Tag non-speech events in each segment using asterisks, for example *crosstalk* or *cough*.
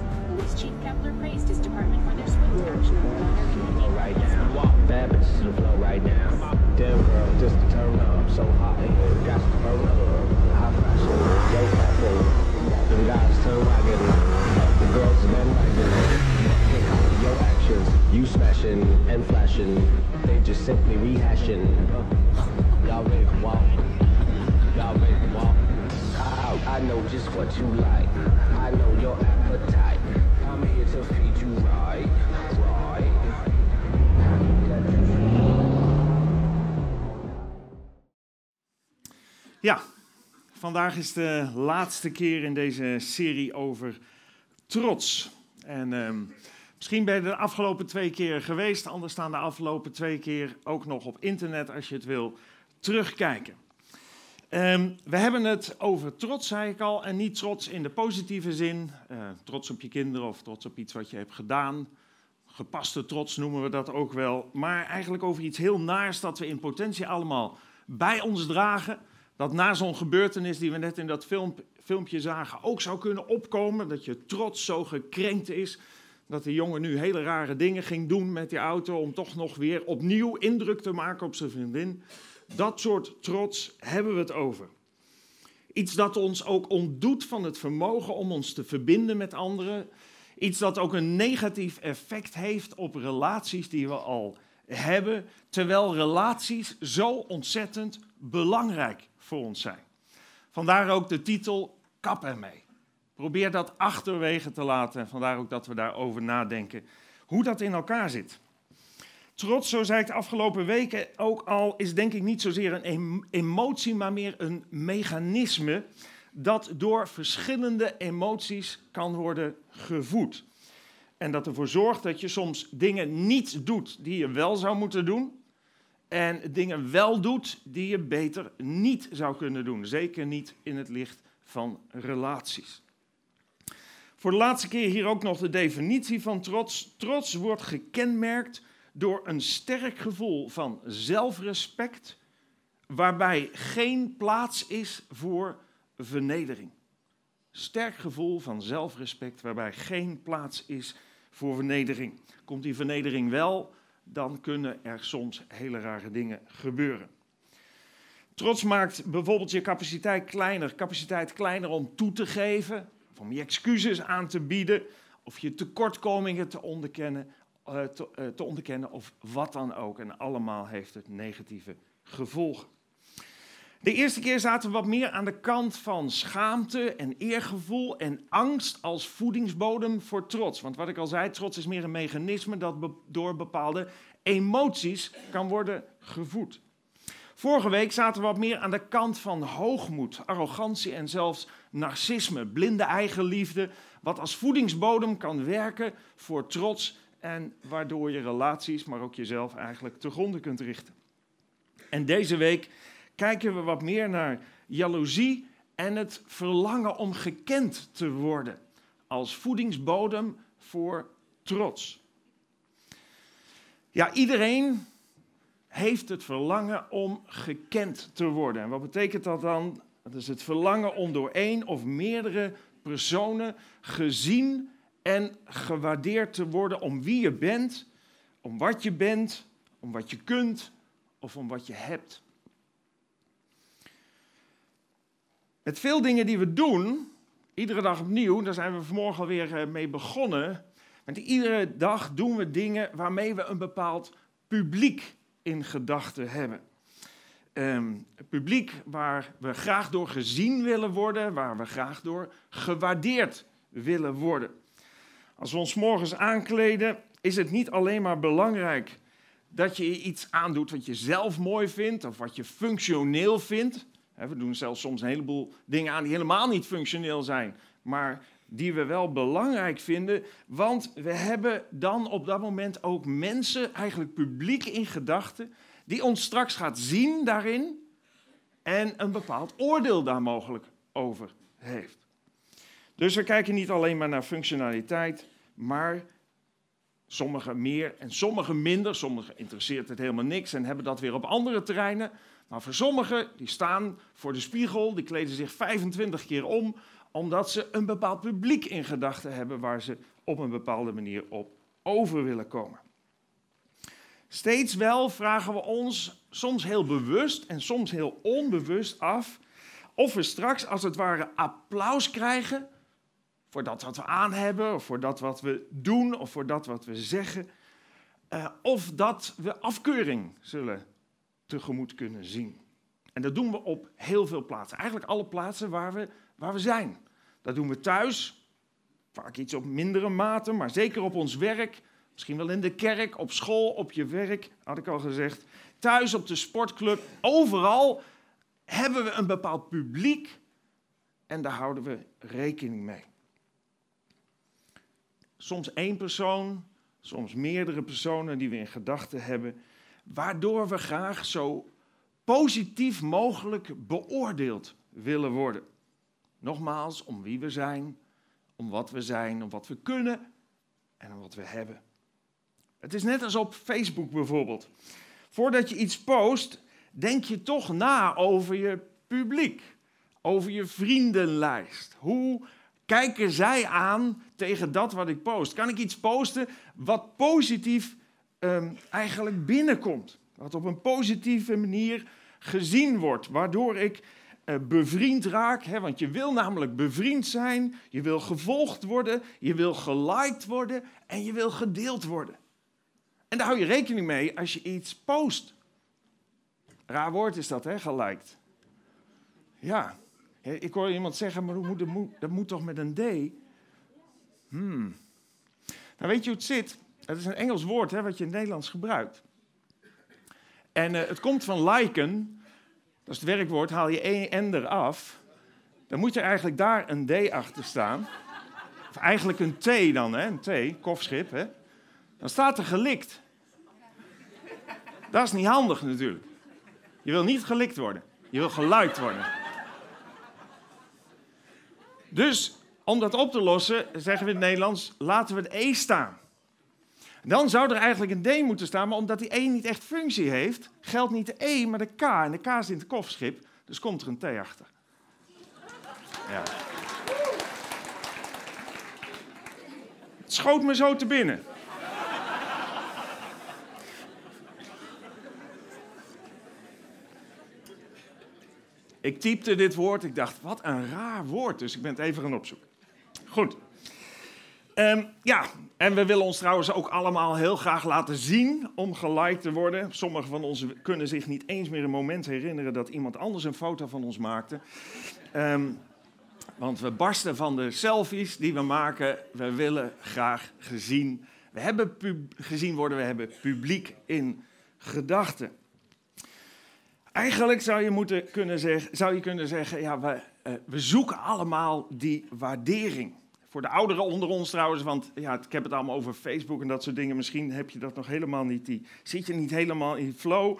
Awards. Police Chief Kepler praised his department for their swift action right now. Bad bitches to the floor right now. Damn girl, just to turn up. So hot in here, got to burn up. High fashion, yo fashion. Them guys turn. The girls. Your actions. You smashing and flashing. They just simply rehashing. Y'all ready to walk? Y'all ready? I, know just what you like. I know your appetite. I'm here to feed you right, right. Ja, vandaag is de laatste keer in deze serie over trots. En ehm, misschien ben je de afgelopen twee keer geweest, anders staan de afgelopen twee keer ook nog op internet als je het wil terugkijken. Ehm, we hebben het over trots, zei ik al, en niet trots in de positieve zin. eh, trots op je kinderen of trots op iets wat je hebt gedaan. Gepaste trots noemen we dat ook wel. Maar eigenlijk over iets heel naars dat we in potentie allemaal bij ons dragen. Dat na zo'n gebeurtenis die we net in dat film, filmpje zagen ook zou kunnen opkomen. Dat je trots zo gekrenkt is. Dat de jongen nu hele rare dingen ging doen met die auto om toch nog weer opnieuw indruk te maken op zijn vriendin. Dat soort trots hebben we het over. Iets dat ons ook ontdoet van het vermogen om ons te verbinden met anderen. Iets dat ook een negatief effect heeft op relaties die we al hebben, terwijl relaties zo ontzettend belangrijk voor ons zijn. Vandaar ook de titel Kap ermee. Probeer dat achterwege te laten en vandaar ook dat we daarover nadenken hoe dat in elkaar zit. Trots, zo zei ik de afgelopen weken ook al, is denk ik niet zozeer een em- emotie, maar meer een mechanisme dat door verschillende emoties kan worden gevoed. En dat ervoor zorgt dat je soms dingen niet doet die je wel zou moeten doen. En dingen wel doet die je beter niet zou kunnen doen. Zeker niet in het licht van relaties. Voor de laatste keer hier ook nog de definitie van trots. Trots wordt gekenmerkt door een sterk gevoel van zelfrespect, waarbij geen plaats is voor vernedering. Sterk gevoel van zelfrespect, waarbij geen plaats is voor vernedering. Komt die vernedering wel, dan kunnen er soms hele rare dingen gebeuren. Trots maakt bijvoorbeeld je capaciteit kleiner, capaciteit kleiner om toe te geven, of om je excuses aan te bieden, of je tekortkomingen te onderkennen, te, eh, te onderkennen of wat dan ook. En allemaal heeft het negatieve gevolgen. De eerste keer zaten we wat meer aan de kant van schaamte en eergevoel en angst als voedingsbodem voor trots. Want wat ik al zei, trots is meer een mechanisme dat door bepaalde emoties kan worden gevoed. Vorige week zaten we wat meer aan de kant van hoogmoed, arrogantie en zelfs narcisme, blinde eigenliefde, wat als voedingsbodem kan werken voor trots en waardoor je relaties, maar ook jezelf eigenlijk te gronden kunt richten. En deze week kijken we wat meer naar jaloezie en het verlangen om gekend te worden als voedingsbodem voor trots. Ja, iedereen heeft het verlangen om gekend te worden. En wat betekent dat dan? Dat is het verlangen om door één of meerdere personen gezien en gewaardeerd te worden om wie je bent, om wat je bent, om wat je kunt of om wat je hebt. Met veel dingen die we doen, iedere dag opnieuw, daar zijn we vanmorgen alweer eh, mee begonnen. Want iedere dag doen we dingen waarmee we een bepaald publiek in gedachten hebben. Ehm, een publiek waar we graag door gezien willen worden, waar we graag door gewaardeerd willen worden. Als we ons morgens aankleden, is het niet alleen maar belangrijk dat je iets aandoet wat je zelf mooi vindt of wat je functioneel vindt. We doen zelfs soms een heleboel dingen aan die helemaal niet functioneel zijn, maar die we wel belangrijk vinden, want we hebben dan op dat moment ook mensen, eigenlijk publiek in gedachten, die ons straks gaat zien daarin en een bepaald oordeel daar mogelijk over heeft. Dus we kijken niet alleen maar naar functionaliteit, maar sommigen meer en sommigen minder. Sommigen interesseert het helemaal niks en hebben dat weer op andere terreinen. Maar voor sommigen, die staan voor de spiegel, die kleden zich 25 keer om omdat ze een bepaald publiek in gedachten hebben waar ze op een bepaalde manier op over willen komen. Steeds wel vragen we ons, soms heel bewust en soms heel onbewust af, of we straks als het ware applaus krijgen voor dat wat we aan hebben, of voor dat wat we doen, of voor dat wat we zeggen, uh, of dat we afkeuring zullen tegemoet kunnen zien. En dat doen we op heel veel plaatsen. Eigenlijk alle plaatsen waar we, waar we zijn. Dat doen we thuis, vaak iets op mindere mate, maar zeker op ons werk. Misschien wel in de kerk, op school, op je werk, had ik al gezegd. Thuis, op de sportclub, overal hebben we een bepaald publiek en daar houden we rekening mee. Soms één persoon, soms meerdere personen die we in gedachten hebben, waardoor we graag zo positief mogelijk beoordeeld willen worden. Nogmaals, om wie we zijn, om wat we zijn, om wat we kunnen en om wat we hebben. Het is net als op Facebook bijvoorbeeld. Voordat je iets post, denk je toch na over je publiek, over je vriendenlijst. Hoe kijken zij aan tegen dat wat ik post? Kan ik iets posten wat positief um, eigenlijk binnenkomt? Wat op een positieve manier gezien wordt, waardoor ik uh, bevriend raak. Hè? Want je wil namelijk bevriend zijn, je wil gevolgd worden, je wil geliked worden en je wil gedeeld worden. En daar hou je rekening mee als je iets post. Raar woord is dat, hè, geliked. Ja, ik hoor iemand zeggen, maar dat moet, dat moet toch met een D? Hmm. Nou, weet je hoe het zit? Het is een Engels woord hè, wat je in het Nederlands gebruikt. En uh, het komt van liken. Dat is het werkwoord, haal je een N eraf. Dan moet er eigenlijk daar een D achter staan. Of eigenlijk een T dan, hè? een T, kofschip. Hè? Dan staat er gelikt. Dat is niet handig natuurlijk. Je wil niet gelikt worden. Je wil geluid worden. Dus om dat op te lossen, zeggen we in het Nederlands, laten we het E staan. Dan zou er eigenlijk een D moeten staan, maar omdat die E niet echt functie heeft, geldt niet de E, maar de K. En de K is in het kofschip, dus komt er een T achter. Ja. Het schoot me zo te binnen. Ik typte dit woord, ik dacht, wat een raar woord, dus ik ben het even gaan opzoeken. Goed. Um, ja, en we willen ons trouwens ook allemaal heel graag laten zien om geliked te worden. Sommigen van ons kunnen zich niet eens meer een moment herinneren dat iemand anders een foto van ons maakte. Um, want we barsten van de selfies die we maken. We willen graag gezien. We hebben gezien worden, we hebben publiek in gedachten. Eigenlijk zou je, moeten kunnen zeggen, zou je kunnen zeggen, ja, we, uh, we zoeken allemaal die waardering. Voor de ouderen onder ons trouwens, want ja, ik heb het allemaal over Facebook en dat soort dingen. Misschien heb je dat nog helemaal niet. Die, zit je niet helemaal in flow.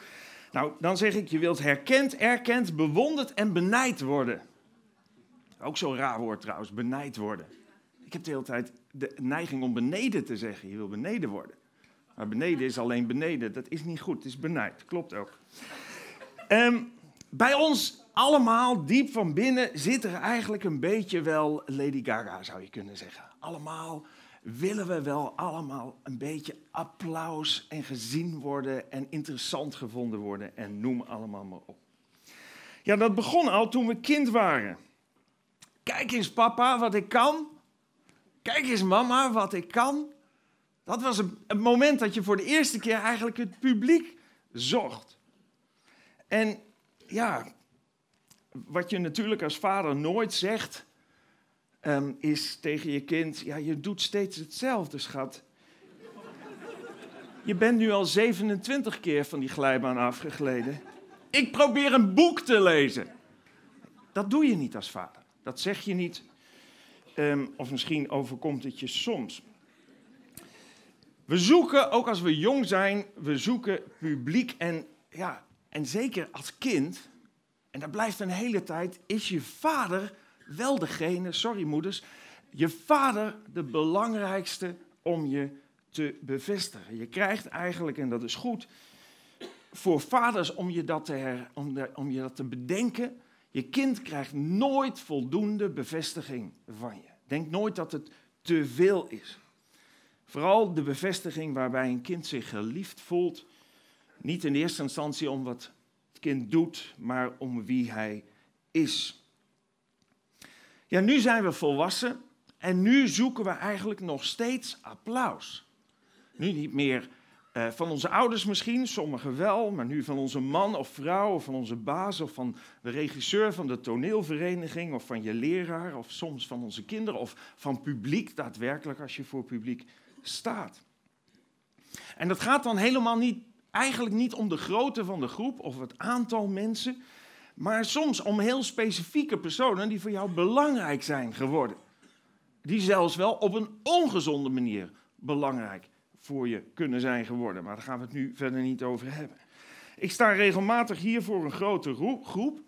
Nou, dan zeg ik, je wilt herkend, erkend, bewonderd en benijd worden. Ook zo'n raar woord trouwens, benijd worden. Ik heb de hele tijd de neiging om beneden te zeggen. Je wil beneden worden. Maar beneden is alleen beneden. Dat is niet goed. Het is benijd. Klopt ook. Um, bij ons allemaal, diep van binnen, zit er eigenlijk een beetje wel Lady Gaga, zou je kunnen zeggen. Allemaal willen we wel allemaal een beetje applaus en gezien worden en interessant gevonden worden en noem allemaal maar op. Ja, dat begon al toen we kind waren. Kijk eens papa wat ik kan. Kijk eens mama wat ik kan. Dat was het moment dat je voor de eerste keer eigenlijk het publiek zocht. En ja, wat je natuurlijk als vader nooit zegt, ehm, is tegen je kind: ja, je doet steeds hetzelfde, schat. Je bent nu al 27 keer van die glijbaan afgegleden. Ik probeer een boek te lezen. Dat doe je niet als vader. Dat zeg je niet. Um, of misschien overkomt het je soms. We zoeken, ook als we jong zijn, we zoeken publiek. En, ja, en zeker als kind, en dat blijft een hele tijd, is je vader wel degene, sorry moeders, je vader de belangrijkste om je te bevestigen. Je krijgt eigenlijk, en dat is goed, voor vaders om je dat te, her, om, om je dat te bedenken, Je kind krijgt nooit voldoende bevestiging van je. Denk nooit dat het te veel is. Vooral de bevestiging waarbij een kind zich geliefd voelt. Niet in eerste instantie om wat het kind doet, maar om wie hij is. Ja, nu zijn we volwassen en nu zoeken we eigenlijk nog steeds applaus. Nu niet meer uh, van onze ouders misschien, sommigen wel, maar nu van onze man of vrouw, of van onze baas, of van de regisseur van de toneelvereniging, of van je leraar, of soms van onze kinderen, of van publiek, daadwerkelijk als je voor publiek staat. En dat gaat dan helemaal niet, eigenlijk niet om de grootte van de groep of het aantal mensen, maar soms om heel specifieke personen die voor jou belangrijk zijn geworden. Die zelfs wel op een ongezonde manier belangrijk voor je kunnen zijn geworden. Maar daar gaan we het nu verder niet over hebben. Ik sta regelmatig hier voor een grote groep.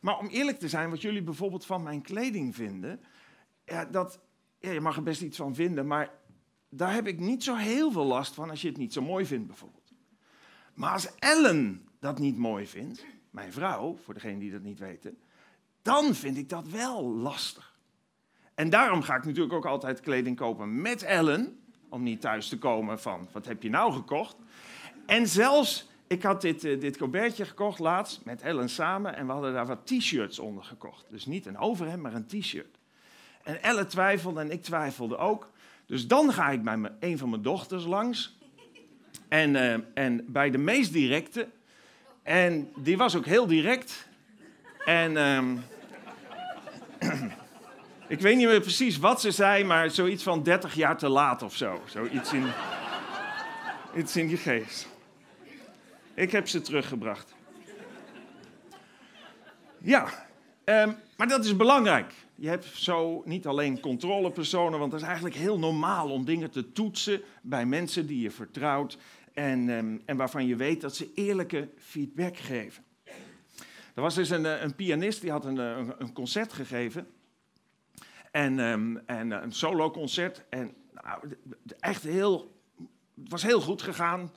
Maar om eerlijk te zijn, wat jullie bijvoorbeeld van mijn kleding vinden, ja, dat, ja, je mag er best iets van vinden, maar daar heb ik niet zo heel veel last van als je het niet zo mooi vindt bijvoorbeeld. Maar als Ellen dat niet mooi vindt, mijn vrouw, voor degenen die dat niet weten, dan vind ik dat wel lastig. En daarom ga ik natuurlijk ook altijd kleding kopen met Ellen, om niet thuis te komen van, wat heb je nou gekocht? En zelfs, ik had dit, uh, dit colbertje gekocht laatst met Ellen samen en we hadden daar wat t-shirts onder gekocht. Dus niet een overhemd, maar een t-shirt. En Ellen twijfelde en ik twijfelde ook. Dus dan ga ik bij een van mijn dochters langs. En, uh, en bij de meest directe. En die was ook heel direct. En um, *clears throat* ik weet niet meer precies wat ze zei, maar zoiets van 30 jaar te laat of zo. Zoiets in, iets in je geest. Ik heb ze teruggebracht. Ja, um, maar dat is belangrijk. Je hebt zo niet alleen controlepersonen, want het is eigenlijk heel normaal om dingen te toetsen bij mensen die je vertrouwt en, um, en waarvan je weet dat ze eerlijke feedback geven. Er was dus een, een pianist die had een, een, een concert gegeven. En, um, en een solo concert. En nou, echt heel, het was heel goed gegaan.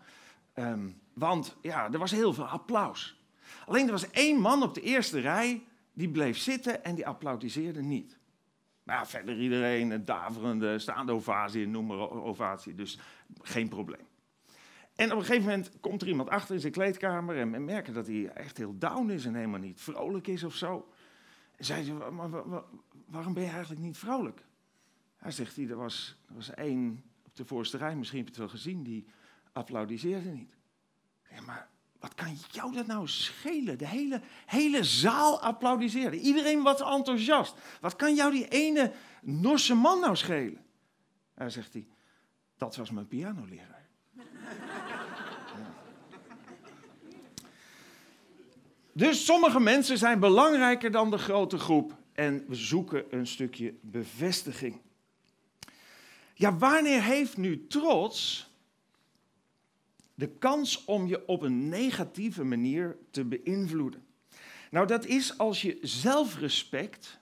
Um, want ja, er was heel veel applaus. Alleen er was één man op de eerste rij die bleef zitten en die applaudisseerde niet. Ja, verder iedereen een daverende staande ovatie, noem maar ovatie, dus geen probleem. En op een gegeven moment komt er iemand achter in zijn kleedkamer en, en merken dat hij echt heel down is en helemaal niet vrolijk is of zo. En zei ze, maar, waarom ben je eigenlijk niet vrolijk? Hij zegt, er was, er was één op de voorste rij, misschien heb je het wel gezien, die applaudisseerde niet. Ja, maar wat kan jou dat nou schelen? De hele, hele zaal applaudisseerde. Iedereen was enthousiast. Wat kan jou die ene Norse man nou schelen? Hij zegt hij, dat was mijn pianoleraar. Dus sommige mensen zijn belangrijker dan de grote groep en we zoeken een stukje bevestiging. Ja, wanneer heeft nu trots de kans om je op een negatieve manier te beïnvloeden? Nou, dat is als je zelfrespect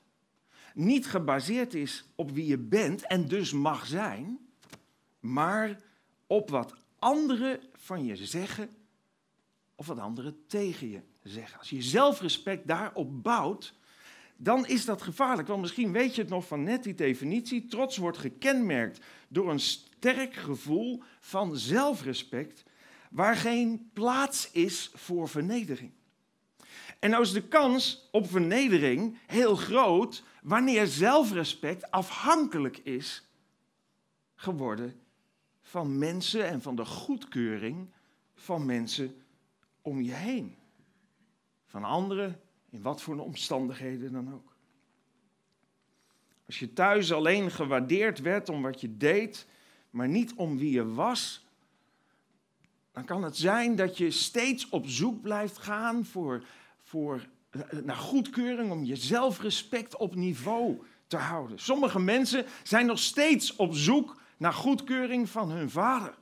niet gebaseerd is op wie je bent en dus mag zijn, maar op wat anderen van je zeggen of wat anderen tegen je zeggen. Als je zelfrespect daarop bouwt, dan is dat gevaarlijk. Want misschien weet je het nog van net die definitie. Trots wordt gekenmerkt door een sterk gevoel van zelfrespect, waar geen plaats is voor vernedering. En nou is de kans op vernedering heel groot wanneer zelfrespect afhankelijk is geworden van mensen en van de goedkeuring van mensen om je heen. Van anderen, in wat voor omstandigheden dan ook. Als je thuis alleen gewaardeerd werd om wat je deed, maar niet om wie je was, dan kan het zijn dat je steeds op zoek blijft gaan voor, voor, eh, naar goedkeuring, om je zelfrespect op niveau te houden. Sommige mensen zijn nog steeds op zoek naar goedkeuring van hun vader.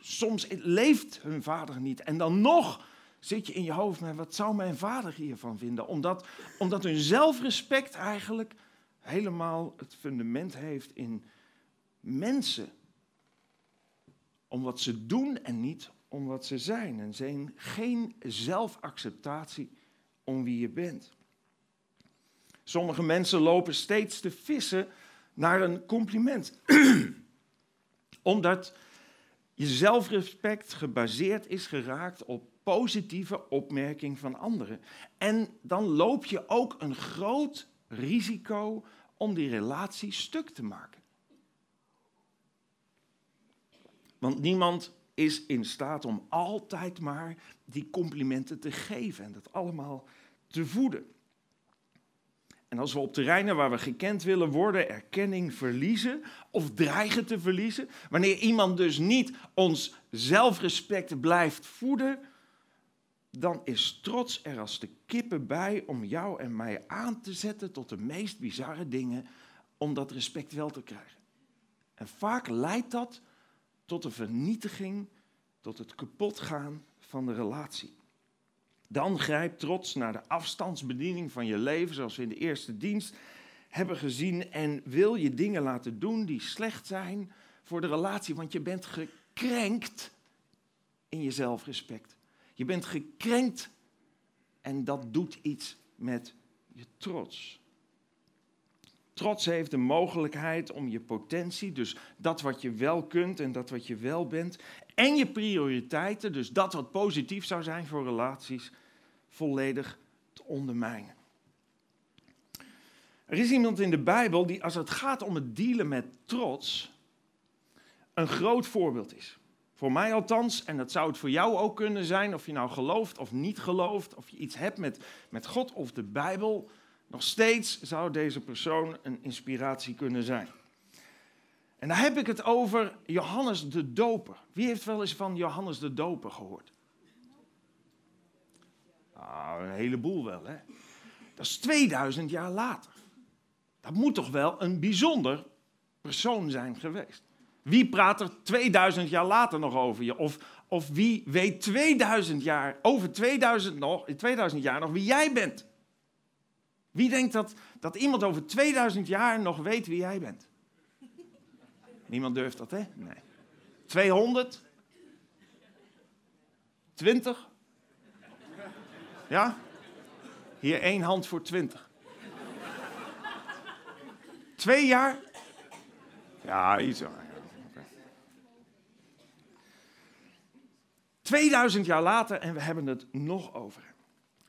Soms leeft hun vader niet en dan nog zit je in je hoofd met wat zou mijn vader hiervan vinden? Omdat, omdat hun zelfrespect eigenlijk helemaal het fundament heeft in mensen. Om wat ze doen en niet om wat ze zijn. En zijn geen zelfacceptatie om wie je bent. Sommige mensen lopen steeds te vissen naar een compliment. *clears throat* Omdat je zelfrespect gebaseerd is geraakt op positieve opmerking van anderen. En dan loop je ook een groot risico om die relatie stuk te maken. Want niemand is in staat om altijd maar die complimenten te geven en dat allemaal te voeden. En als we op terreinen waar we gekend willen worden erkenning verliezen of dreigen te verliezen, wanneer iemand dus niet ons zelfrespect blijft voeden, dan is trots er als de kippen bij om jou en mij aan te zetten tot de meest bizarre dingen om dat respect wel te krijgen. En vaak leidt dat tot de vernietiging, tot het kapotgaan van de relatie. Dan grijpt trots naar de afstandsbediening van je leven, zoals we in de eerste dienst hebben gezien, en wil je dingen laten doen die slecht zijn voor de relatie, want je bent gekrenkt in je zelfrespect. Je bent gekrenkt en dat doet iets met je trots. Trots heeft de mogelijkheid om je potentie, dus dat wat je wel kunt en dat wat je wel bent, en je prioriteiten, dus dat wat positief zou zijn voor relaties, volledig te ondermijnen. Er is iemand in de Bijbel die als het gaat om het dealen met trots een groot voorbeeld is. Voor mij althans, en dat zou het voor jou ook kunnen zijn, of je nou gelooft of niet gelooft, of je iets hebt met, met God of de Bijbel, nog steeds zou deze persoon een inspiratie kunnen zijn. En daar heb ik het over Johannes de Doper. Wie heeft wel eens van Johannes de Doper gehoord? Ah, een heleboel wel, hè? Dat is 2000 jaar later. Dat moet toch wel een bijzonder persoon zijn geweest. Wie praat er 2000 jaar later nog over je? Of, of wie weet 2000 jaar, over 2000, nog, 2000 jaar nog wie jij bent? Wie denkt dat, dat iemand over 2000 jaar nog weet wie jij bent? Niemand durft dat, hè? Nee. 200? 20? Ja? Hier één hand voor 20. Twee jaar? Ja, iets. 2000 jaar later en we hebben het nog over.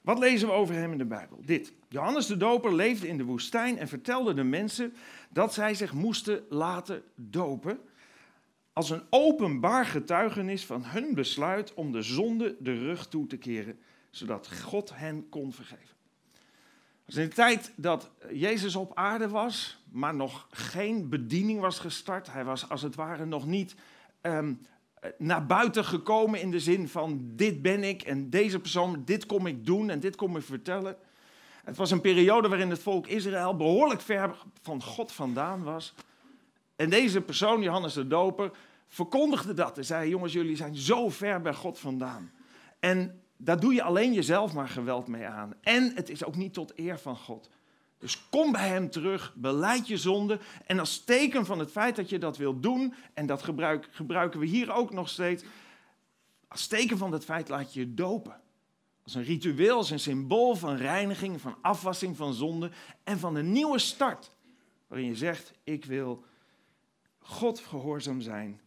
Wat lezen we over hem in de Bijbel? Dit. Johannes de Doper leefde in de woestijn en vertelde de mensen dat zij zich moesten laten dopen. Als een openbaar getuigenis van hun besluit om de zonde de rug toe te keren, zodat God hen kon vergeven. Dus in de tijd dat Jezus op aarde was, maar nog geen bediening was gestart, hij was als het ware nog niet ehm, naar buiten gekomen in de zin van dit ben ik en deze persoon, dit kom ik doen en dit kom ik vertellen. Het was een periode waarin het volk Israël behoorlijk ver van God vandaan was. En deze persoon, Johannes de Doper, verkondigde dat en zei: Jongens, jullie zijn zo ver bij God vandaan. En daar doe je alleen jezelf maar geweld mee aan. En het is ook niet tot eer van God. Dus kom bij hem terug, beleid je zonde. En als teken van het feit dat je dat wilt doen, en dat gebruik, gebruiken we hier ook nog steeds, als teken van het feit laat je je dopen. Als een ritueel, als een symbool van reiniging, van afwassing van zonde en van een nieuwe start. Waarin je zegt, ik wil God gehoorzaam zijn.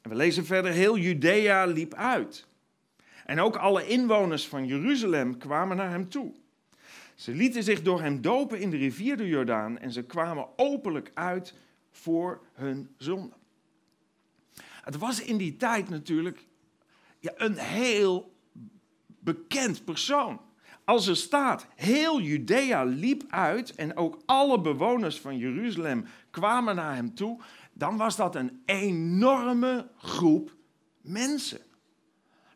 En we lezen verder, heel Judea liep uit. En ook alle inwoners van Jeruzalem kwamen naar hem toe. Ze lieten zich door hem dopen in de rivier de Jordaan en ze kwamen openlijk uit voor hun zonde. Het was in die tijd natuurlijk ja, een heel bekend persoon. Als er staat, heel Judea liep uit en ook alle bewoners van Jeruzalem kwamen naar hem toe, dan was dat een enorme groep mensen.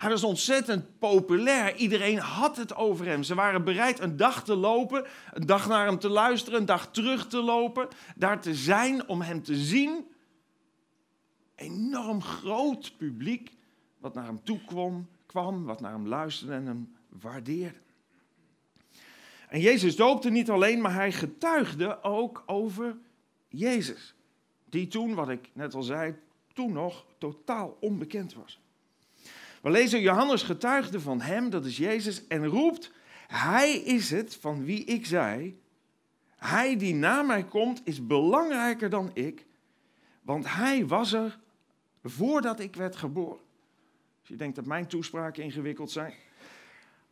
Hij was ontzettend populair. Iedereen had het over hem. Ze waren bereid een dag te lopen, een dag naar hem te luisteren, een dag terug te lopen, daar te zijn om hem te zien. Enorm groot publiek wat naar hem toe kwam, kwam wat naar hem luisterde en hem waardeerde. En Jezus doopte niet alleen, maar hij getuigde ook over Jezus. Die toen, wat ik net al zei, toen nog totaal onbekend was. We lezen Johannes getuigde van hem, dat is Jezus, en roept, Hij is het van wie ik zei, hij die na mij komt is belangrijker dan ik, want hij was er voordat ik werd geboren. Als je denkt dat mijn toespraken ingewikkeld zijn.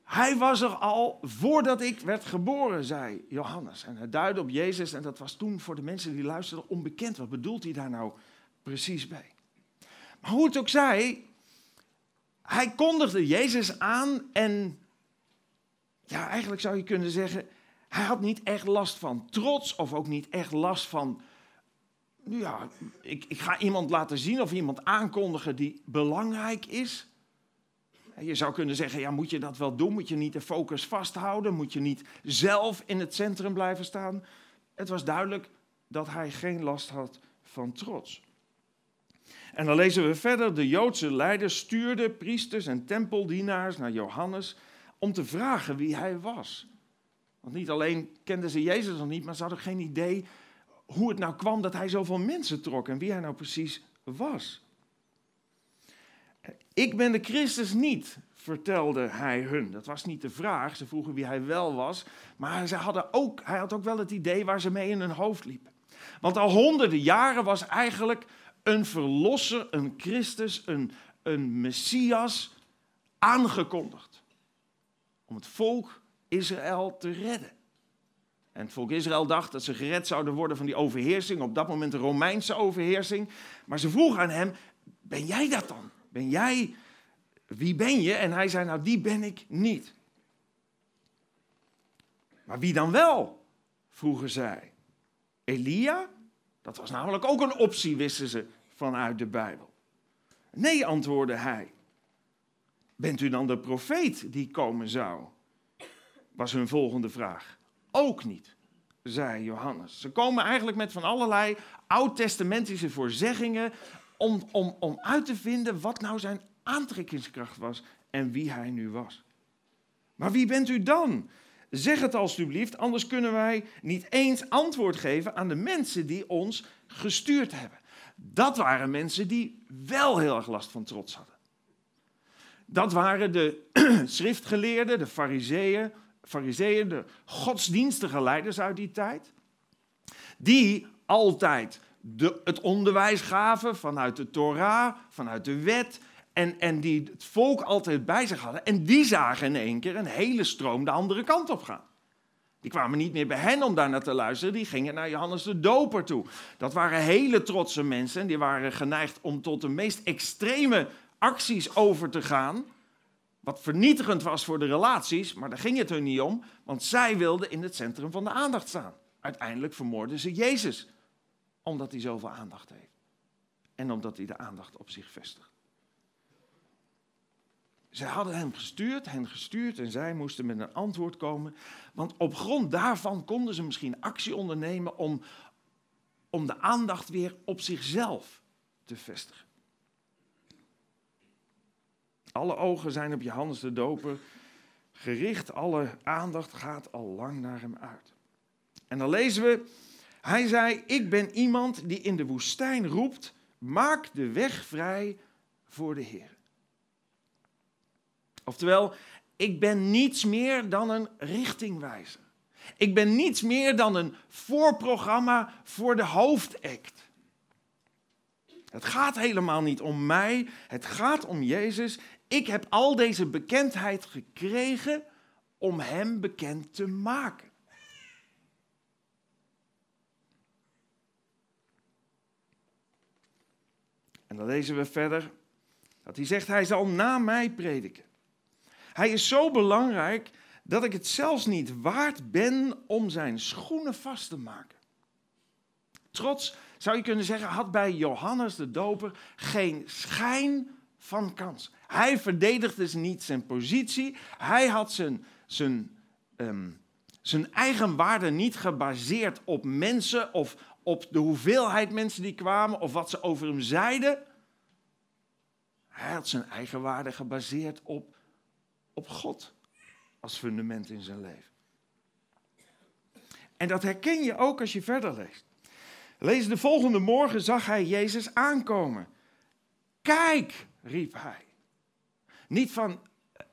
Hij was er al voordat ik werd geboren, zei Johannes. En hij duidde op Jezus en dat was toen voor de mensen die luisterden onbekend. Wat bedoelt hij daar nou precies bij? Maar hoe het ook zij, hij kondigde Jezus aan en ja, eigenlijk zou je kunnen zeggen, hij had niet echt last van trots of ook niet echt last van, ja, ik, ik ga iemand laten zien of iemand aankondigen die belangrijk is. Je zou kunnen zeggen, ja, moet je dat wel doen? Moet je niet de focus vasthouden? Moet je niet zelf in het centrum blijven staan? Het was duidelijk dat hij geen last had van trots. En dan lezen we verder, de Joodse leiders stuurden priesters en tempeldienaars naar Johannes om te vragen wie hij was. Want niet alleen kenden ze Jezus nog niet, maar ze hadden geen idee hoe het nou kwam dat hij zoveel mensen trok en wie hij nou precies was. Ik ben de Christus niet, vertelde hij hun. Dat was niet de vraag. Ze vroegen wie hij wel was. Maar ze hadden ook, hij had ook wel het idee waar ze mee in hun hoofd liepen. Want al honderden jaren was eigenlijk een verlosser, een Christus, een, een Messias aangekondigd. Om het volk Israël te redden. En het volk Israël dacht dat ze gered zouden worden van die overheersing, op dat moment de Romeinse overheersing. Maar ze vroegen aan hem, ben jij dat dan? Ben jij, wie ben je? En hij zei, nou die ben ik niet. Maar wie dan wel? vroegen zij. Elia? Dat was namelijk ook een optie, wisten ze vanuit de Bijbel. Nee, antwoordde hij. Bent u dan de profeet die komen zou? Was hun volgende vraag. Ook niet, zei Johannes. Ze komen eigenlijk met van allerlei oud-testamentische voorzeggingen om, om, om uit te vinden wat nou zijn aantrekkingskracht was en wie hij nu was. Maar wie bent u dan? Zeg het alstublieft, anders kunnen wij niet eens antwoord geven aan de mensen die ons gestuurd hebben. Dat waren mensen die wel heel erg last van trots hadden. Dat waren de *clears throat* schriftgeleerden, de fariseeën, fariseeën, de godsdienstige leiders uit die tijd. Die altijd de, het onderwijs gaven vanuit de Torah, vanuit de wet. En, en die het volk altijd bij zich hadden. En die zagen in één keer een hele stroom de andere kant op gaan. Die kwamen niet meer bij hen om daar naar te luisteren, die gingen naar Johannes de Doper toe. Dat waren hele trotse mensen en die waren geneigd om tot de meest extreme acties over te gaan. Wat vernietigend was voor de relaties, maar daar ging het hun niet om, want zij wilden in het centrum van de aandacht staan. Uiteindelijk vermoorden ze Jezus, omdat hij zoveel aandacht heeft. En omdat hij de aandacht op zich vestigt. Zij hadden hem gestuurd, hen gestuurd en zij moesten met een antwoord komen. Want op grond daarvan konden ze misschien actie ondernemen om, om de aandacht weer op zichzelf te vestigen. Alle ogen zijn op Johannes de Doper gericht, alle aandacht gaat al lang naar hem uit. En dan lezen we, hij zei, ik ben iemand die in de woestijn roept, maak de weg vrij voor de Heer. Oftewel, ik ben niets meer dan een richtingwijzer. Ik ben niets meer dan een voorprogramma voor de hoofdact. Het gaat helemaal niet om mij, het gaat om Jezus. Ik heb al deze bekendheid gekregen om Hem bekend te maken. En dan lezen we verder dat hij zegt, hij zal na mij prediken. Hij is zo belangrijk dat ik het zelfs niet waard ben om zijn schoenen vast te maken. Trots, zou je kunnen zeggen, had bij Johannes de Doper geen schijn van kans. Hij verdedigde niet zijn positie. Hij had zijn, zijn, ehm, zijn eigen waarde niet gebaseerd op mensen of op de hoeveelheid mensen die kwamen of wat ze over hem zeiden. Hij had zijn eigen waarde gebaseerd op op God als fundament in zijn leven. En dat herken je ook als je verder leest. Lees de volgende morgen zag hij Jezus aankomen. Kijk, riep hij. Niet van,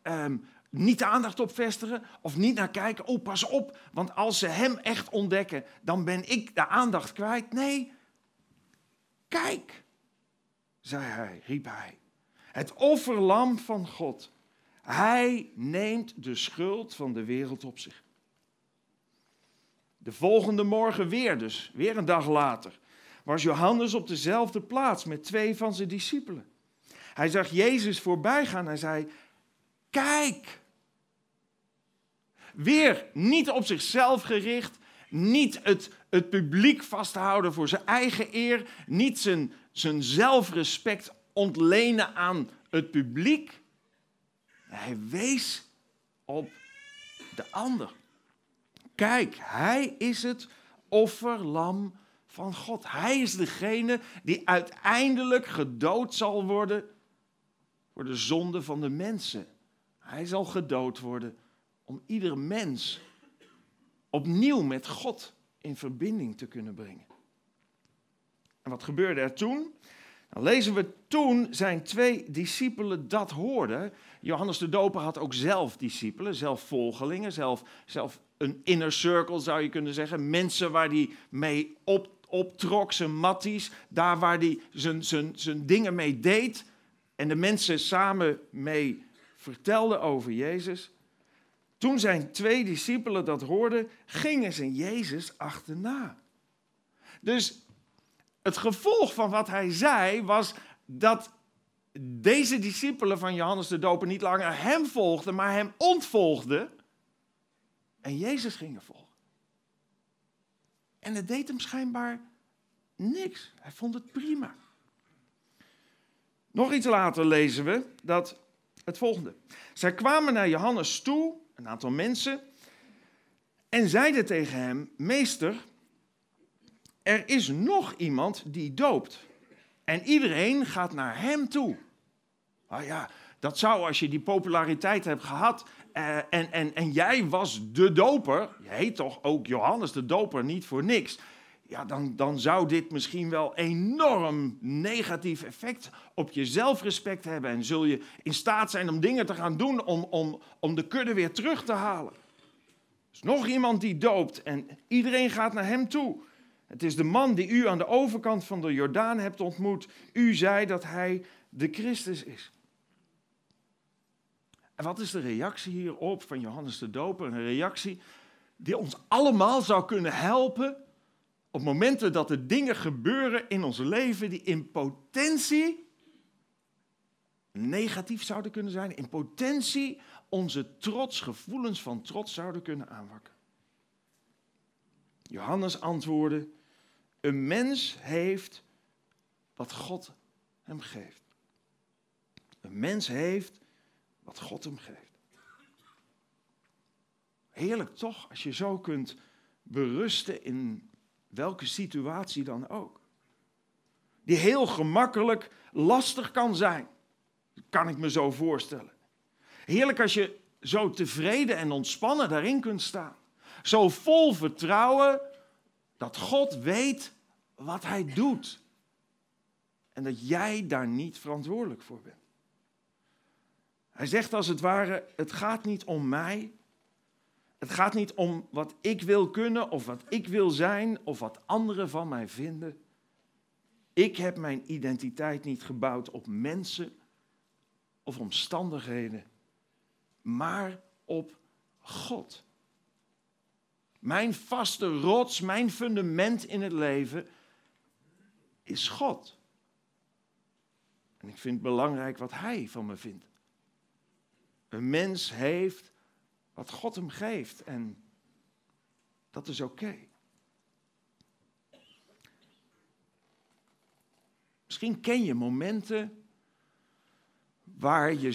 um, niet de aandacht op vestigen of niet naar kijken. Oh, pas op, want als ze hem echt ontdekken, dan ben ik de aandacht kwijt. Nee, kijk, zei hij, riep hij. Het offerlam van God. Hij neemt de schuld van de wereld op zich. De volgende morgen weer dus, weer een dag later, was Johannes op dezelfde plaats met twee van zijn discipelen. Hij zag Jezus voorbij gaan en zei: Kijk. Weer niet op zichzelf gericht, niet het, het publiek vasthouden voor zijn eigen eer, niet zijn, zijn zelfrespect ontlenen aan het publiek. Hij wees op de ander. Kijk, hij is het offerlam van God. Hij is degene die uiteindelijk gedood zal worden voor de zonde van de mensen. Hij zal gedood worden om ieder mens opnieuw met God in verbinding te kunnen brengen. En wat gebeurde er toen? Dan lezen we toen zijn twee discipelen dat hoorden. Johannes de Doper had ook zelf discipelen, zelf volgelingen, zelf, zelf een inner circle zou je kunnen zeggen. Mensen waar hij mee op, optrok, zijn matties, daar waar hij zijn, zijn, zijn dingen mee deed. En de mensen samen mee vertelden over Jezus. Toen zijn twee discipelen dat hoorden, gingen ze Jezus achterna. Dus het gevolg van wat hij zei was dat deze discipelen van Johannes de Doper niet langer hem volgden, maar hem ontvolgden en Jezus gingen volgen. En het deed hem schijnbaar niks. Hij vond het prima. Nog iets later lezen we dat het volgende. Zij kwamen naar Johannes toe, een aantal mensen, en zeiden tegen hem: Meester, er is nog iemand die doopt. En iedereen gaat naar hem toe. Ah ja, dat zou als je die populariteit hebt gehad uh, en, en, en jij was de doper, je heet toch ook Johannes de doper niet voor niks. Ja, dan, dan zou dit misschien wel enorm negatief effect op je zelfrespect hebben. En zul je in staat zijn om dingen te gaan doen om, om, om de kudde weer terug te halen. Er is nog iemand die doopt en iedereen gaat naar hem toe. Het is de man die u aan de overkant van de Jordaan hebt ontmoet. U zei dat hij de Christus is. En wat is de reactie hierop van Johannes de Doper? Een reactie die ons allemaal zou kunnen helpen op momenten dat er dingen gebeuren in ons leven die in potentie negatief zouden kunnen zijn, in potentie onze trots, gevoelens van trots zouden kunnen aanwakken. Johannes antwoordde: Een mens heeft wat God hem geeft. Een mens heeft wat God hem geeft. Heerlijk toch, als je zo kunt berusten in welke situatie dan ook. Die heel gemakkelijk lastig kan zijn. Kan ik me zo voorstellen. Heerlijk als je zo tevreden en ontspannen daarin kunt staan. Zo vol vertrouwen dat God weet wat hij doet. En dat jij daar niet verantwoordelijk voor bent. Hij zegt als het ware, het gaat niet om mij. Het gaat niet om wat ik wil kunnen of wat ik wil zijn of wat anderen van mij vinden. Ik heb mijn identiteit niet gebouwd op mensen of omstandigheden, maar op God. Mijn vaste rots, mijn fundament in het leven is God. En ik vind het belangrijk wat Hij van me vindt. Een mens heeft wat God hem geeft en dat is oké. Misschien ken je momenten waar je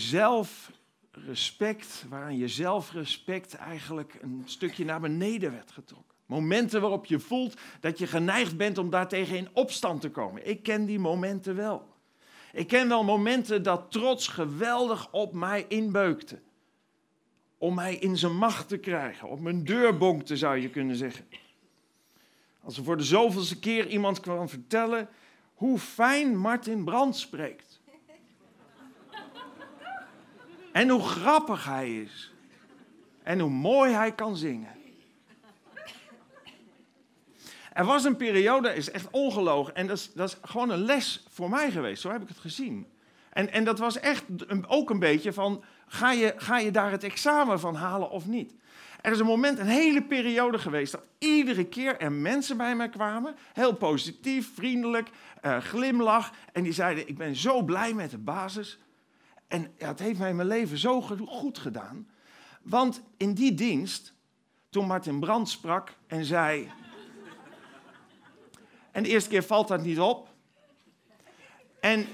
zelfrespect, waaraan je zelfrespect eigenlijk een stukje naar beneden werd getrokken. Momenten waarop je voelt dat je geneigd bent om daartegen in opstand te komen. Ik ken die momenten wel. Ik ken wel momenten dat trots geweldig op mij inbeukte. Om mij in zijn macht te krijgen, op mijn deur bonkte zou je kunnen zeggen. Als er voor de zoveelste keer iemand kwam vertellen hoe fijn Martin Brand spreekt. En hoe grappig hij is. En hoe mooi hij kan zingen. Er was een periode, is echt ongelogen. En dat is, dat is gewoon een les voor mij geweest. Zo heb ik het gezien. En, en dat was echt ook een beetje van, ga je, ga je daar het examen van halen of niet? Er is een moment, een hele periode geweest, dat iedere keer er mensen bij mij kwamen. Heel positief, vriendelijk, eh, glimlach. En die zeiden, ik ben zo blij met de basis. En ja, het heeft mij mijn leven zo goed gedaan. Want in die dienst, toen Martin Brandt sprak en zei... En de eerste keer valt dat niet op. En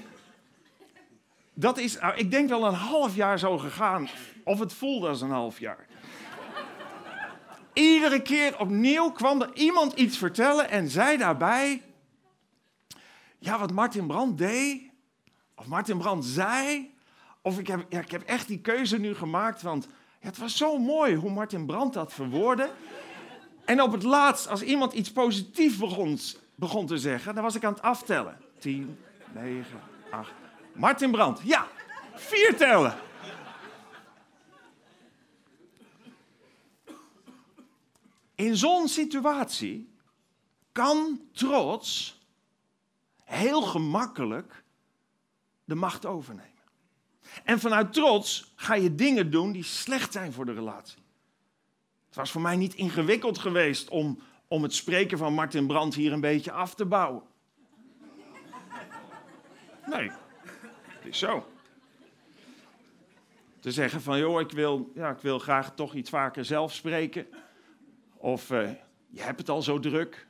dat is, nou, ik denk wel een half jaar zo gegaan. Of het voelde als een half jaar. Iedere keer opnieuw kwam er iemand iets vertellen en zei daarbij... Ja, wat Martin Brandt deed, of Martin Brandt zei... Of ik heb, ik heb echt die keuze nu gemaakt, want het was zo mooi hoe Martin Brandt dat verwoordde. En op het laatst, als iemand iets positiefs begon, begon te zeggen, dan was ik aan het aftellen. 10, 9, 8. Martin Brandt, ja, vier tellen. In zo'n situatie kan trots heel gemakkelijk de macht overnemen. En vanuit trots ga je dingen doen die slecht zijn voor de relatie. Het was voor mij niet ingewikkeld geweest om, om het spreken van Martin Brandt hier een beetje af te bouwen. Nee, het is zo. Te zeggen van, joh, ik wil, ja, ik wil graag toch iets vaker zelf spreken. Of, eh, je hebt het al zo druk.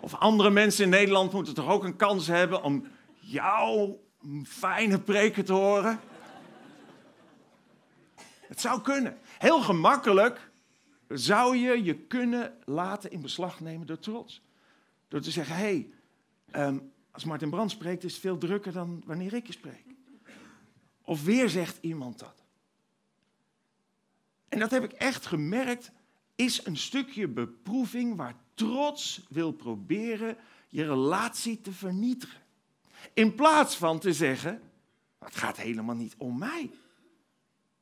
Of andere mensen in Nederland moeten toch ook een kans hebben om jouw fijne preken te horen. Het zou kunnen. Heel gemakkelijk zou je je kunnen laten in beslag nemen door trots. Door te zeggen, hé, hey, ehm, als Martin Brand spreekt is het veel drukker dan wanneer ik je spreek. Of weer zegt iemand dat. En dat heb ik echt gemerkt, is een stukje beproeving waar trots wil proberen je relatie te vernietigen. In plaats van te zeggen, het gaat helemaal niet om mij.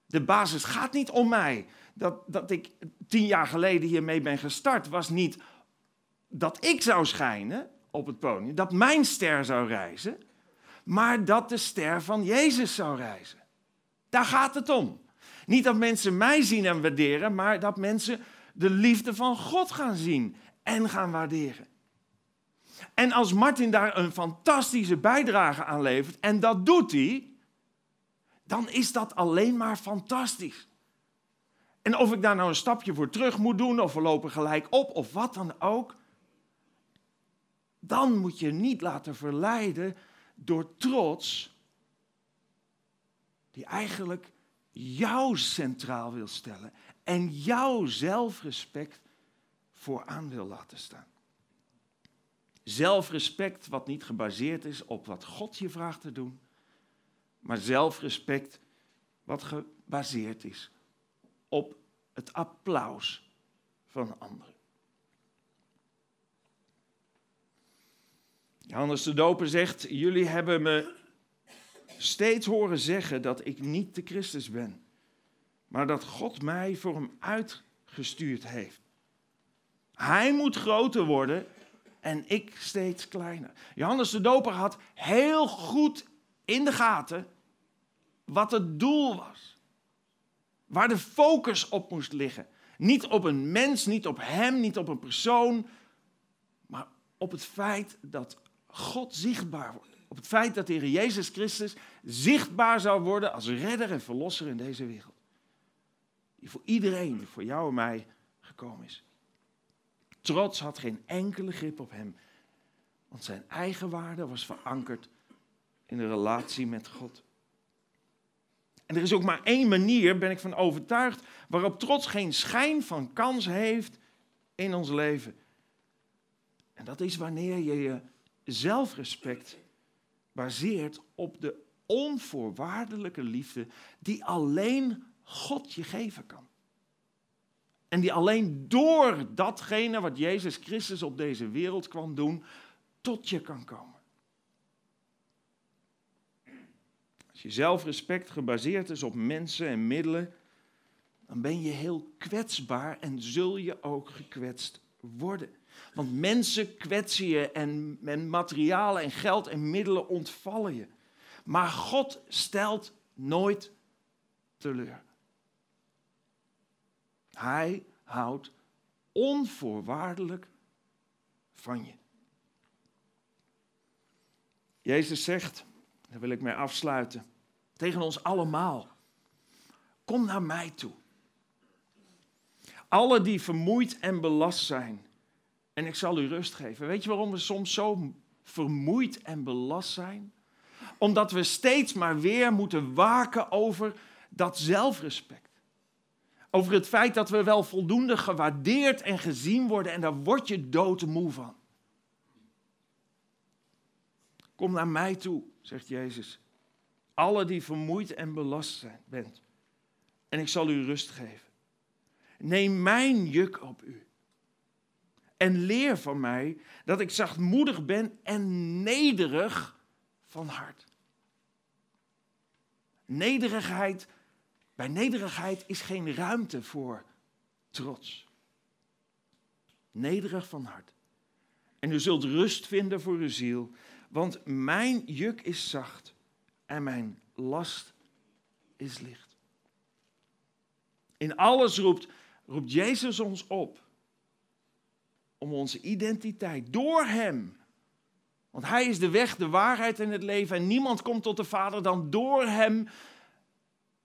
De basis gaat niet om mij. Dat, dat ik tien jaar geleden hiermee ben gestart, was niet dat ik zou schijnen op het podium, dat mijn ster zou reizen, maar dat de ster van Jezus zou reizen. Daar gaat het om. Niet dat mensen mij zien en waarderen, maar dat mensen de liefde van God gaan zien en gaan waarderen. En als Martin daar een fantastische bijdrage aan levert, en dat doet hij, dan is dat alleen maar fantastisch. En of ik daar nou een stapje voor terug moet doen, of we lopen gelijk op, of wat dan ook, dan moet je niet laten verleiden door trots, die eigenlijk jou centraal wil stellen en jouw zelfrespect vooraan wil laten staan. Zelfrespect wat niet gebaseerd is op wat God je vraagt te doen, maar zelfrespect wat gebaseerd is op het applaus van anderen. Johannes de Doper zegt: Jullie hebben me steeds horen zeggen dat ik niet de Christus ben, maar dat God mij voor hem uitgestuurd heeft. Hij moet groter worden en ik steeds kleiner. Johannes de Doper had heel goed in de gaten wat het doel was. Waar de focus op moest liggen. Niet op een mens, niet op hem, niet op een persoon, maar op het feit dat God zichtbaar wordt. Op het feit dat de Heer Jezus Christus zichtbaar zou worden als redder en verlosser in deze wereld. Die voor iedereen, die voor jou en mij gekomen is. Trots had geen enkele grip op hem, want zijn eigen waarde was verankerd in de relatie met God. En er is ook maar één manier, ben ik van overtuigd, waarop trots geen schijn van kans heeft in ons leven. En dat is wanneer je je zelfrespect baseert op de onvoorwaardelijke liefde die alleen God je geven kan. En die alleen door datgene wat Jezus Christus op deze wereld kwam doen, tot je kan komen. Als je zelfrespect gebaseerd is op mensen en middelen, dan ben je heel kwetsbaar en zul je ook gekwetst worden. Want mensen kwetsen je en, en materialen en geld en middelen ontvallen je. Maar God stelt nooit teleur. Hij houdt onvoorwaardelijk van je. Jezus zegt, daar wil ik mee afsluiten, tegen ons allemaal. Kom naar mij toe. Alle die vermoeid en belast zijn. En ik zal u rust geven. Weet je waarom we soms zo vermoeid en belast zijn? Omdat we steeds maar weer moeten waken over dat zelfrespect. Over het feit dat we wel voldoende gewaardeerd en gezien worden en daar word je doodmoe van. Kom naar mij toe, zegt Jezus. Alle die vermoeid en belast zijn, bent. En ik zal u rust geven. Neem mijn juk op u. En leer van mij dat ik zachtmoedig ben en nederig van hart. Nederigheid, bij nederigheid is geen ruimte voor trots. Nederig van hart. En u zult rust vinden voor uw ziel, want mijn juk is zacht en mijn last is licht. In alles roept, Jezus ons op om onze identiteit door Hem. Want Hij is de weg, de waarheid en het leven. En niemand komt tot de Vader dan door Hem.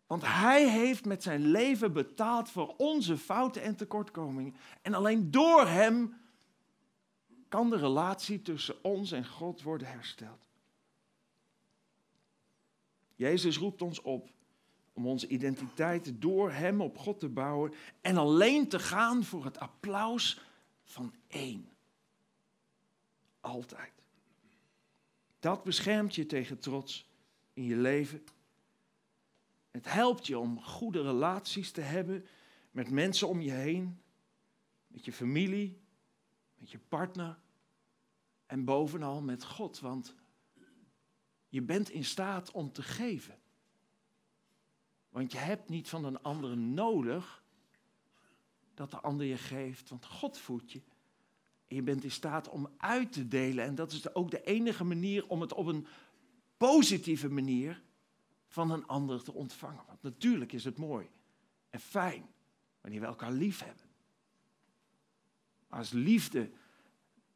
Want Hij heeft met zijn leven betaald voor onze fouten en tekortkomingen. En alleen door Hem kan de relatie tussen ons en God worden hersteld. Jezus roept ons op om onze identiteit door Hem op God te bouwen en alleen te gaan voor het applaus van één. Altijd. Dat beschermt je tegen trots in je leven. Het helpt je om goede relaties te hebben met mensen om je heen, met je familie, met je partner en bovenal met God. Want je bent in staat om te geven. Want je hebt niet van een ander nodig dat de ander je geeft, want God voedt je. En je bent in staat om uit te delen. En dat is ook de enige manier om het op een positieve manier van een ander te ontvangen. Want natuurlijk is het mooi en fijn wanneer we elkaar lief hebben. Maar als liefde,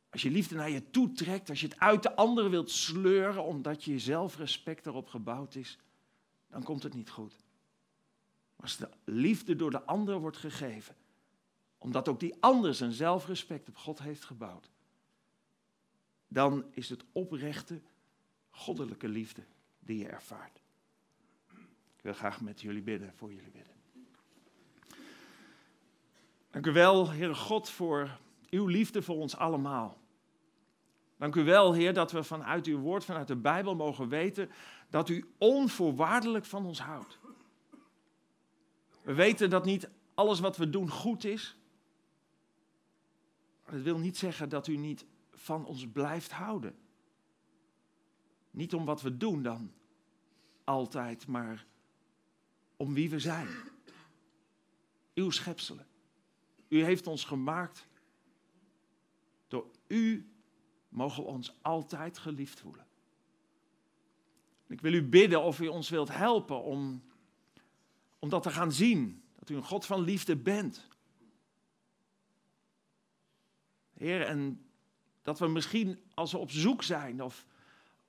als je liefde naar je toe trekt, als je het uit de ander wilt sleuren omdat je zelfrespect erop gebouwd is, dan komt het niet goed. Als de liefde door de ander wordt gegeven, omdat ook die ander zijn zelfrespect op God heeft gebouwd, dan is het oprechte, goddelijke liefde die je ervaart. Wil graag met jullie bidden, voor jullie bidden. Dank u wel, Heere God, voor uw liefde voor ons allemaal. Dank u wel, Heer, dat we vanuit uw woord, vanuit de Bijbel mogen weten dat u onvoorwaardelijk van ons houdt. We weten dat niet alles wat we doen goed is. Dat wil niet zeggen dat u niet van ons blijft houden. Niet om wat we doen dan altijd, maar om wie we zijn. Uw schepselen. U heeft ons gemaakt. Door u mogen we ons altijd geliefd voelen. Ik wil u bidden of u ons wilt helpen om, om dat te gaan zien. Dat u een God van liefde bent. Heer, en dat we misschien als we op zoek zijn of,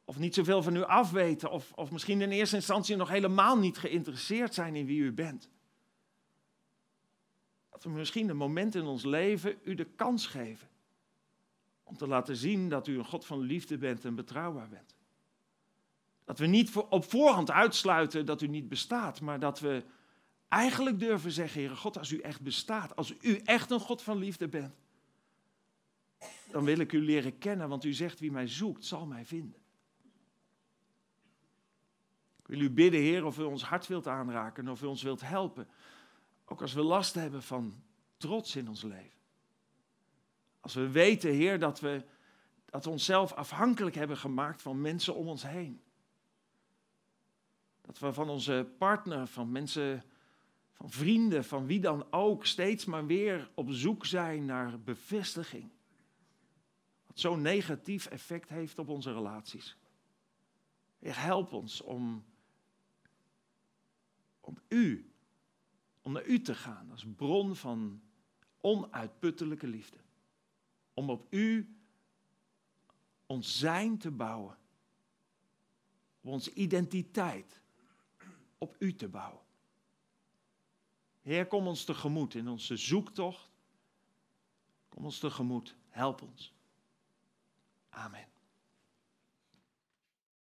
of niet zoveel van u afweten of, of misschien in eerste instantie nog helemaal niet geïnteresseerd zijn in wie u bent. Dat we misschien een moment in ons leven u de kans geven om te laten zien dat u een God van liefde bent en betrouwbaar bent. Dat we niet op voorhand uitsluiten dat u niet bestaat, maar dat we eigenlijk durven zeggen, Heere God, als u echt bestaat, als u echt een God van liefde bent, dan wil ik u leren kennen, want u zegt wie mij zoekt, zal mij vinden. Wil u bidden, Heer, of u ons hart wilt aanraken, of u ons wilt helpen. Ook als we last hebben van trots in ons leven. Als we weten, Heer, dat we, dat onszelf afhankelijk hebben gemaakt van mensen om ons heen. Dat we van onze partner, van mensen, van vrienden, van wie dan ook, steeds maar weer op zoek zijn naar bevestiging. Wat zo'n negatief effect heeft op onze relaties. Help ons om, om U, om naar U te gaan als bron van onuitputtelijke liefde. Om op U ons zijn te bouwen. Om onze identiteit op U te bouwen. Heer, kom ons tegemoet in onze zoektocht. Kom ons tegemoet. Help ons. Amen.